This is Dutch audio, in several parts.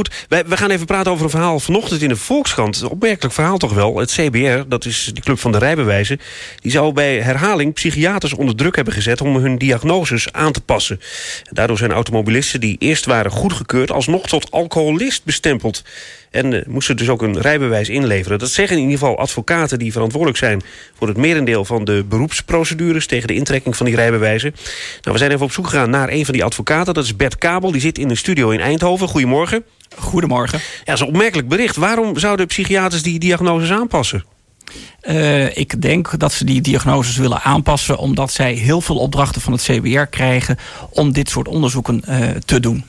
Goed, wij, we gaan even praten over een verhaal vanochtend in de Volkskrant. Een opmerkelijk verhaal toch wel. Het CBR, dat is de club van de rijbewijzen... die zou bij herhaling psychiaters onder druk hebben gezet... om hun diagnoses aan te passen. Daardoor zijn automobilisten die eerst waren goedgekeurd... alsnog tot alcoholist bestempeld. En uh, moesten dus ook een rijbewijs inleveren. Dat zeggen in ieder geval advocaten die verantwoordelijk zijn... voor het merendeel van de beroepsprocedures... tegen de intrekking van die rijbewijzen. Nou, we zijn even op zoek gegaan naar een van die advocaten. Dat is Bert Kabel, die zit in een studio in Eindhoven. Goedemorgen. Goedemorgen. Ja, dat is een opmerkelijk bericht. Waarom zouden psychiaters die diagnoses aanpassen? Uh, ik denk dat ze die diagnoses willen aanpassen... omdat zij heel veel opdrachten van het CBR krijgen... om dit soort onderzoeken uh, te doen.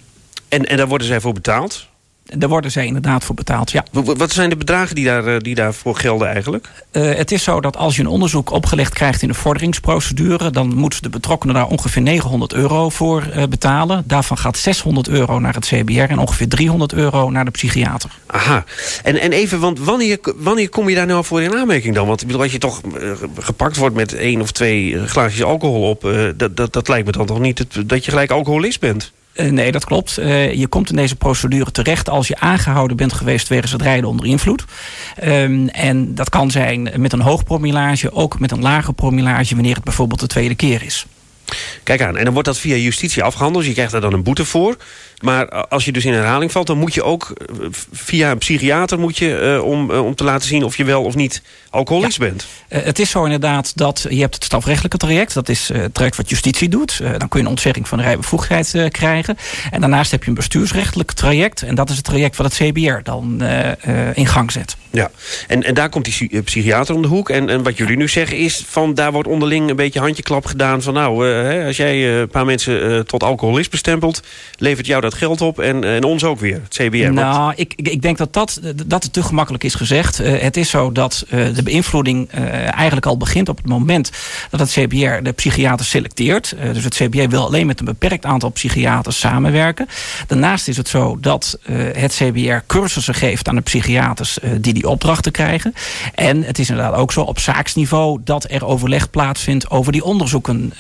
En, en daar worden zij voor betaald? Daar worden zij inderdaad voor betaald, ja. Wat zijn de bedragen die, daar, die daarvoor gelden eigenlijk? Uh, het is zo dat als je een onderzoek opgelegd krijgt in de vorderingsprocedure... dan moeten de betrokkenen daar ongeveer 900 euro voor uh, betalen. Daarvan gaat 600 euro naar het CBR en ongeveer 300 euro naar de psychiater. Aha. En, en even, want wanneer, wanneer kom je daar nou voor in aanmerking dan? Want ik bedoel, als je toch uh, gepakt wordt met één of twee glaasjes alcohol op... dat, dat, dat lijkt me dan toch niet het, dat je gelijk alcoholist bent? Uh, nee, dat klopt. Uh, je komt in deze procedure terecht als je aangehouden bent geweest wegens het rijden onder invloed. Um, en dat kan zijn met een hoog promillage, ook met een lage promillage wanneer het bijvoorbeeld de tweede keer is. Kijk aan, en dan wordt dat via justitie afgehandeld. Je krijgt daar dan een boete voor. Maar als je dus in herhaling valt, dan moet je ook via een psychiater... Moet je, uh, om, uh, om te laten zien of je wel of niet alcoholist ja. bent. Uh, het is zo inderdaad dat je hebt het strafrechtelijke traject. Dat is het traject wat justitie doet. dan kun je een ontzegging van de rijbevoegdheid krijgen. En daarnaast heb je een bestuursrechtelijk traject. En dat is het traject wat het CBR dan in gang zet. Ja, en, en daar komt die psychiater om de hoek. En, en wat jullie nu zeggen is, van daar wordt onderling een beetje handjeklap gedaan... van nou, hè, als jij een paar mensen tot alcoholist bestempelt... levert jou dat geld op en, en ons ook weer, het CBR. Nou, ik, ik denk dat dat, dat het te gemakkelijk is gezegd. Uh, het is zo dat uh, de beïnvloeding eigenlijk al begint op het moment... dat het CBR de psychiaters selecteert. dus het CBR wil alleen met een beperkt aantal psychiaters samenwerken. Daarnaast is het zo dat het CBR cursussen geeft aan de psychiaters... die die opdrachten krijgen. En het is inderdaad ook zo op zaaksniveau... dat er overleg plaatsvindt over die onderzoeken.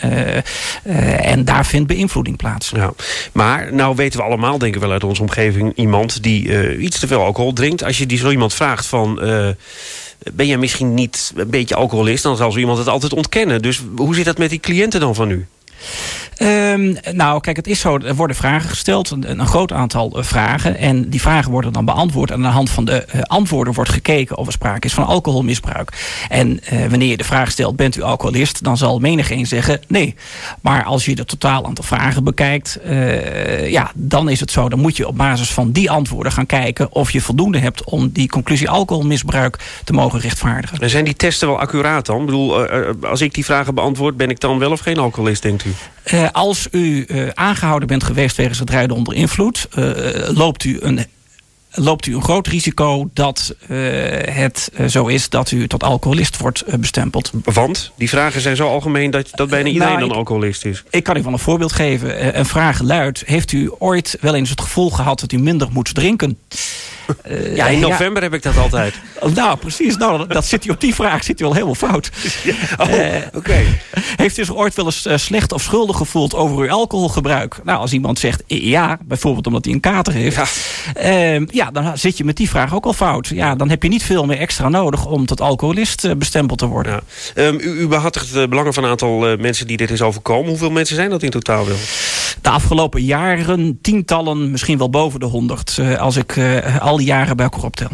en daar vindt beïnvloeding plaats. Ja. Maar nou weten we allemaal, denken we wel uit onze omgeving... iemand die uh, iets te veel alcohol drinkt. Als je die zo iemand vraagt van... Uh, ben jij misschien niet een beetje alcoholist? Dan zal zo iemand het altijd ontkennen. Dus hoe zit dat met die cliënten dan van u? Um, nou, kijk, het is zo, er worden vragen gesteld, een, een groot aantal uh, vragen. En die vragen worden dan beantwoord. En aan de hand van de uh, antwoorden wordt gekeken of er sprake is van alcoholmisbruik. En uh, wanneer je de vraag stelt, bent u alcoholist? Dan zal menigeen zeggen nee. Maar als je het totaal aantal vragen bekijkt, ja, dan is het zo. Dan moet je op basis van die antwoorden gaan kijken of je voldoende hebt om die conclusie alcoholmisbruik te mogen rechtvaardigen. En zijn die testen wel accuraat dan? Ik bedoel, als ik die vragen beantwoord, ben ik dan wel of geen alcoholist, denkt u? Uh, als u uh, aangehouden bent geweest wegens het rijden onder invloed... Uh, loopt u een loopt u een groot risico dat uh, het uh, zo is dat u tot alcoholist wordt uh, bestempeld. Want? Die vragen zijn zo algemeen dat, dat bijna iedereen nou, ik, dan alcoholist is. Ik kan u van een voorbeeld geven. Een vraag luidt, heeft u ooit wel eens het gevoel gehad dat u minder moet drinken? Uh, ja, in november heb ik dat altijd. Nou, precies. Nou, dat zit u op die vraag zit u al helemaal fout. Ja. Oh, oké. Okay. Heeft u zich ooit wel eens uh, slecht of schuldig gevoeld over uw alcoholgebruik? Nou, als iemand zegt ja, bijvoorbeeld omdat hij een kater heeft... Ja. Ehm, ja, dan zit je met die vraag ook al fout. Ja, dan heb je niet veel meer extra nodig om tot alcoholist bestempeld te worden. Ja. Um, u, u behartigt de belangen van een aantal mensen die dit is overkomen. Hoeveel mensen zijn dat in totaal wel? De afgelopen jaren tientallen, misschien wel boven de honderd. als ik al die jaren bij elkaar optel.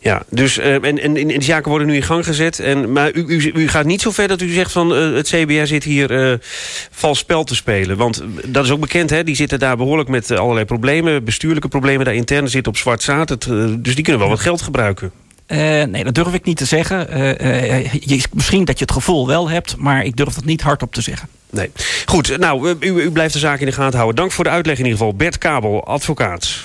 Ja, dus uh, en, en, en die zaken worden nu in gang gezet. En, maar u, u, u gaat niet zo ver dat u zegt van uh, het CBR zit hier uh, vals spel te spelen. Want dat is ook bekend, hè? die zitten daar behoorlijk met allerlei problemen. Bestuurlijke problemen daar intern zitten op zwart zaad. Het, dus die kunnen wel wat geld gebruiken. Uh, nee, dat durf ik niet te zeggen. Uh, uh, je, misschien dat je het gevoel wel hebt, maar ik durf dat niet hardop te zeggen. Nee. Goed, nou, u, u blijft de zaak in de gaten houden. Dank voor de uitleg in ieder geval. Bert Kabel, advocaat.